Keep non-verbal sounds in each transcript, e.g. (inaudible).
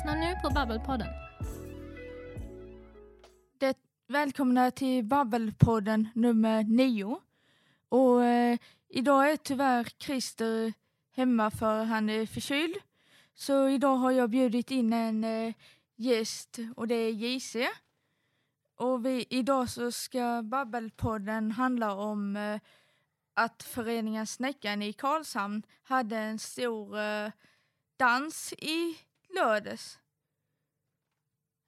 lyssnar nu på Babbelpodden. Det, välkomna till Babbelpodden nummer nio. Och eh, idag är tyvärr Christer hemma för han är förkyld. Så idag har jag bjudit in en eh, gäst och det är JC. Och vi, idag så ska Babbelpodden handla om eh, att föreningen Snäckan i Karlshamn hade en stor eh, dans i lördags.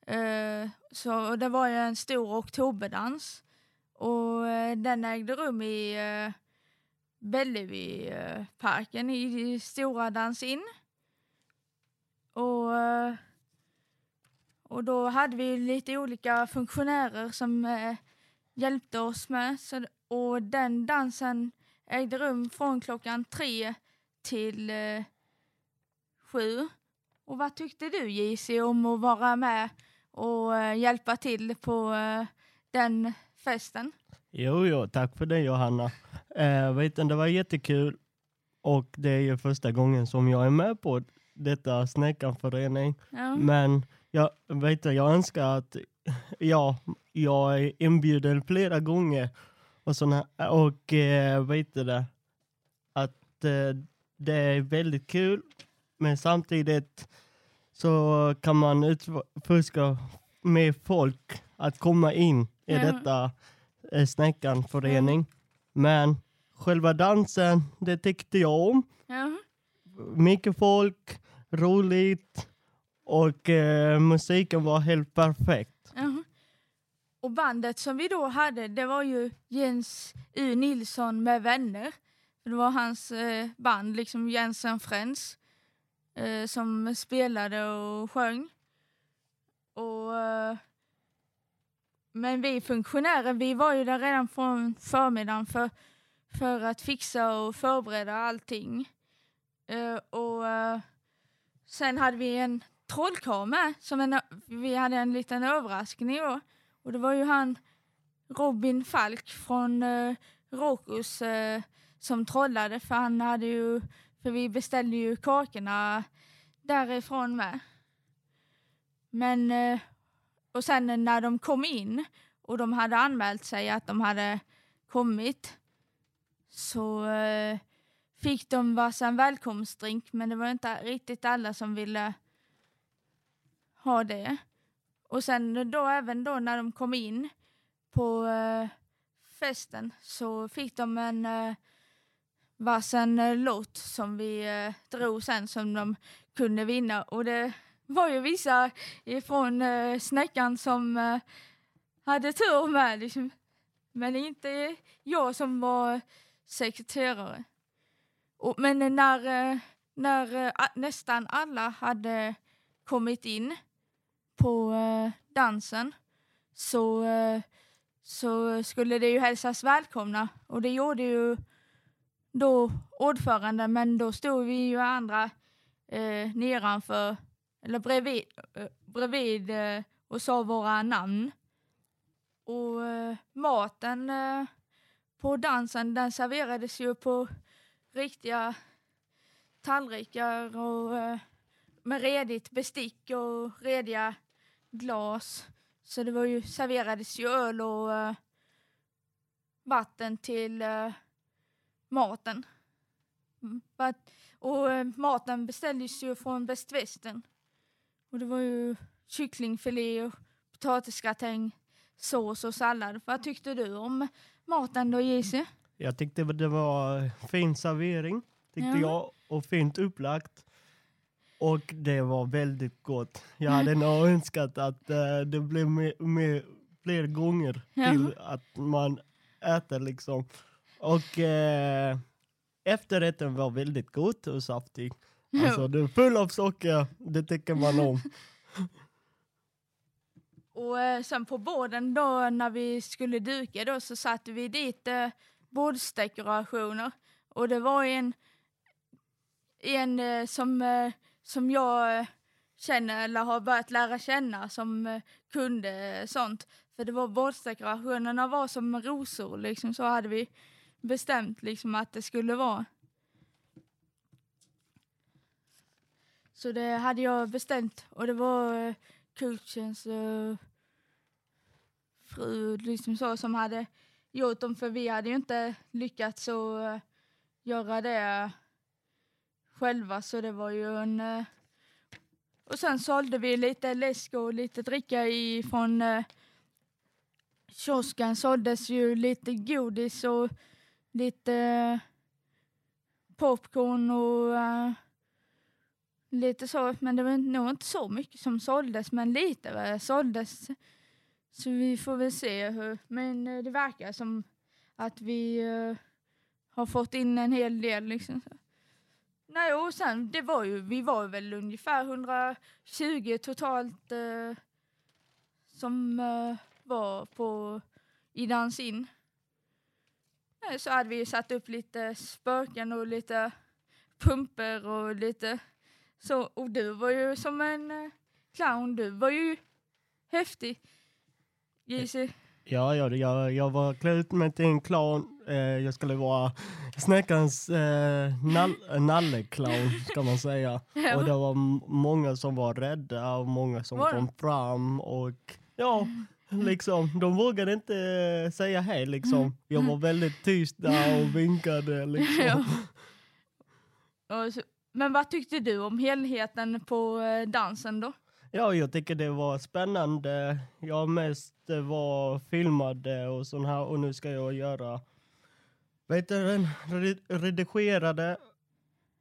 Eh, så det var ju en stor oktoberdans och eh, den ägde rum i eh, Bellevueparken i Stora Dansin. Och, eh, och då hade vi lite olika funktionärer som eh, hjälpte oss med. Så, och den dansen ägde rum från klockan tre till eh, sju. Och vad tyckte du JC om att vara med och eh, hjälpa till på eh, den festen? Jo, jo, tack för det Johanna. Eh, vet du, det var jättekul och det är ju första gången som jag är med på detta Snäckanförening. Ja. Men jag, vet du, jag önskar att ja, jag är inbjuden flera gånger och, såna, och eh, vet du det, att eh, det är väldigt kul men samtidigt så kan man utforska med folk att komma in i Ja. detta eh, Snäckanförening. Men själva dansen, det tyckte jag om. Ja. Mycket folk, roligt och eh, musiken var helt perfekt. Ja. Och bandet som vi då hade, det var ju Jens U Nilsson med vänner. Det var hans eh, band, liksom Jensen Friends, eh, som spelade och sjöng. Och, eh, men vi funktionärer, vi var ju där redan från förmiddagen för, för att fixa och förbereda allting. Eh, och eh, sen hade vi en trollkarl med, som en, vi hade en liten överraskning då. Och det var ju han Robin Falk från eh, Rokus eh, som trollade för han hade ju, för vi beställde ju kakorna därifrån med. Men, eh, och sen när de kom in och de hade anmält sig att de hade kommit så eh, fick de varsin välkomstdrink men det var inte riktigt alla som ville ha det. Och sen då även då när de kom in på eh, festen så fick de en varsin eh, lott som vi eh, drog sen som de kunde vinna och det var ju vissa ifrån eh, snäckan som eh, hade tur med liksom. Men inte jag som var sekreterare. Och, men när, eh, när eh, nästan alla hade kommit in på eh, dansen så, så skulle det ju hälsas välkomna och det gjorde ju då ordförande, men då stod vi ju andra eh, nedanför eller bredvid, eh, bredvid eh, och sa våra namn. Och eh, maten eh, på dansen den serverades ju på riktiga tallrikar och eh, med redigt bestick och rediga glas. Så det var ju, serverades ju öl och eh, vatten till eh, maten. Mm, och eh, maten beställdes ju från Bäst Västern. Och det var ju kycklingfilé och potatisgratäng, sås och sallad. Vad tyckte du om maten då JC? Jag tyckte det var fin servering, tyckte Ja. jag, och fint upplagt. Och det var väldigt gott. Jag hade nog (laughs) önskat att eh, det blev med, med fler gånger Ja. till att man äter liksom. Och eh, efterrätten var väldigt god och saftig. (laughs) Alltså det är full av socker, det tycker man om. (laughs) Och eh, sen på borden då när vi skulle duka då så satte vi dit eh, bordsdekorationer. Och det var en, en eh, som, eh, som jag eh, känner eller har börjat lära känna som eh, kunde sånt. För det var bordsdekorationerna var som rosor liksom så hade vi bestämt liksom att det skulle vara. Så det hade jag bestämt och det var eh, coachens uh, fru liksom så, som hade gjort dem för vi hade ju inte lyckats att uh, göra det själva så det var ju en... Uh, och sen sålde vi lite läsk och lite dricka ifrån uh, kiosken såldes ju lite godis och lite eh, popcorn och uh, lite så, men det var nog inte så mycket som såldes, men lite såldes. Så vi får väl se hur, men eh, det verkar som att vi uh, har fått in en hel del liksom. Så. Nej, och sen det var ju, vi var väl ungefär 120 totalt uh, som var på i dans in. Så hade vi satt upp lite spöken och lite pumper och lite så. Och du var ju som en uh, clown, du var ju häftig. JC. Ja, ja jag, jag var klädd mig till en clown. Eh, jag skulle vara snäckarens eh, nall, nalleklown, ska man säga. (laughs) Ja. Och det var många som var rädda och många som Var det? kom fram. Och ja, (laughs) liksom, de vågade inte eh, säga hej liksom. Jag var väldigt tyst där och (laughs) vinkade liksom. Ja. (laughs) Men vad tyckte du om helheten på eh, dansen då? Ja, jag tycker det var spännande. Jag mest eh, var filmade och sån här och nu ska jag göra vet du, redigerade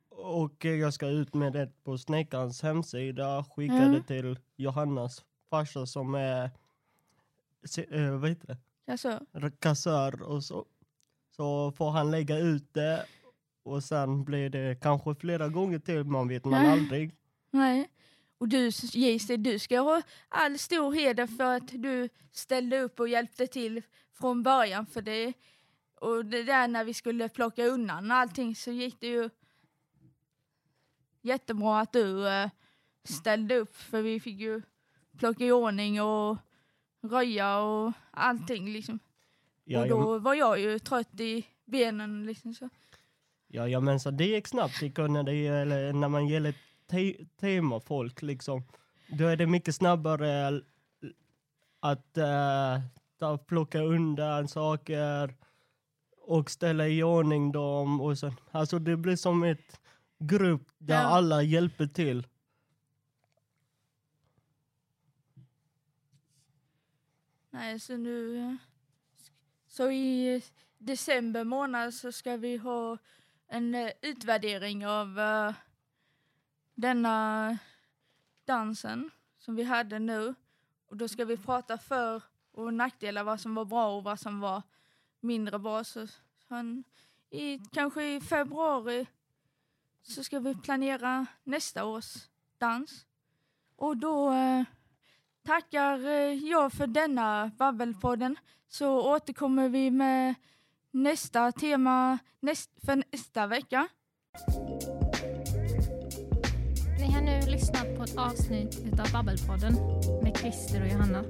och jag ska ut med det på Snäckans hemsida, skicka Mm. till Johannas farsa som är se- eh, vad heter det? Alltså, kassör och så. Så får han lägga ut det och sen blir det kanske flera gånger till, man vet man Nej. aldrig. nej. Och du JC, du ska ha all stor heder för att du ställde upp och hjälpte till från början för det. Och det där när vi skulle plocka undan allting så gick det ju jättebra att du eh, ställde upp för vi fick ju plocka i ordning och röja och allting liksom. Ja, och då var jag ju trött i benen liksom så. Ja, ja men så det gick snabbt. Det kunde det, eller när man gäller te tema folk liksom. Då är det mycket snabbare att uh, ta, plocka undan saker och ställa i ordning dem. Och sen, alltså det blir som ett grupp där Ja. alla hjälper till. Nej, så nu... Så i december månad så ska vi ha en eh, utvärdering av eh, denna dansen som vi hade nu. Och då ska vi prata för och nackdelar, vad som var bra och vad som var mindre bra. Så han, i, kanske i februari så ska vi planera nästa års dans. Och då eh, tackar eh, jag för denna Babbelpodden så återkommer vi med nästa tema näst, för nästa vecka. Ni har nu lyssnat på ett avsnitt av Babbelpodden med Christer och Johanna.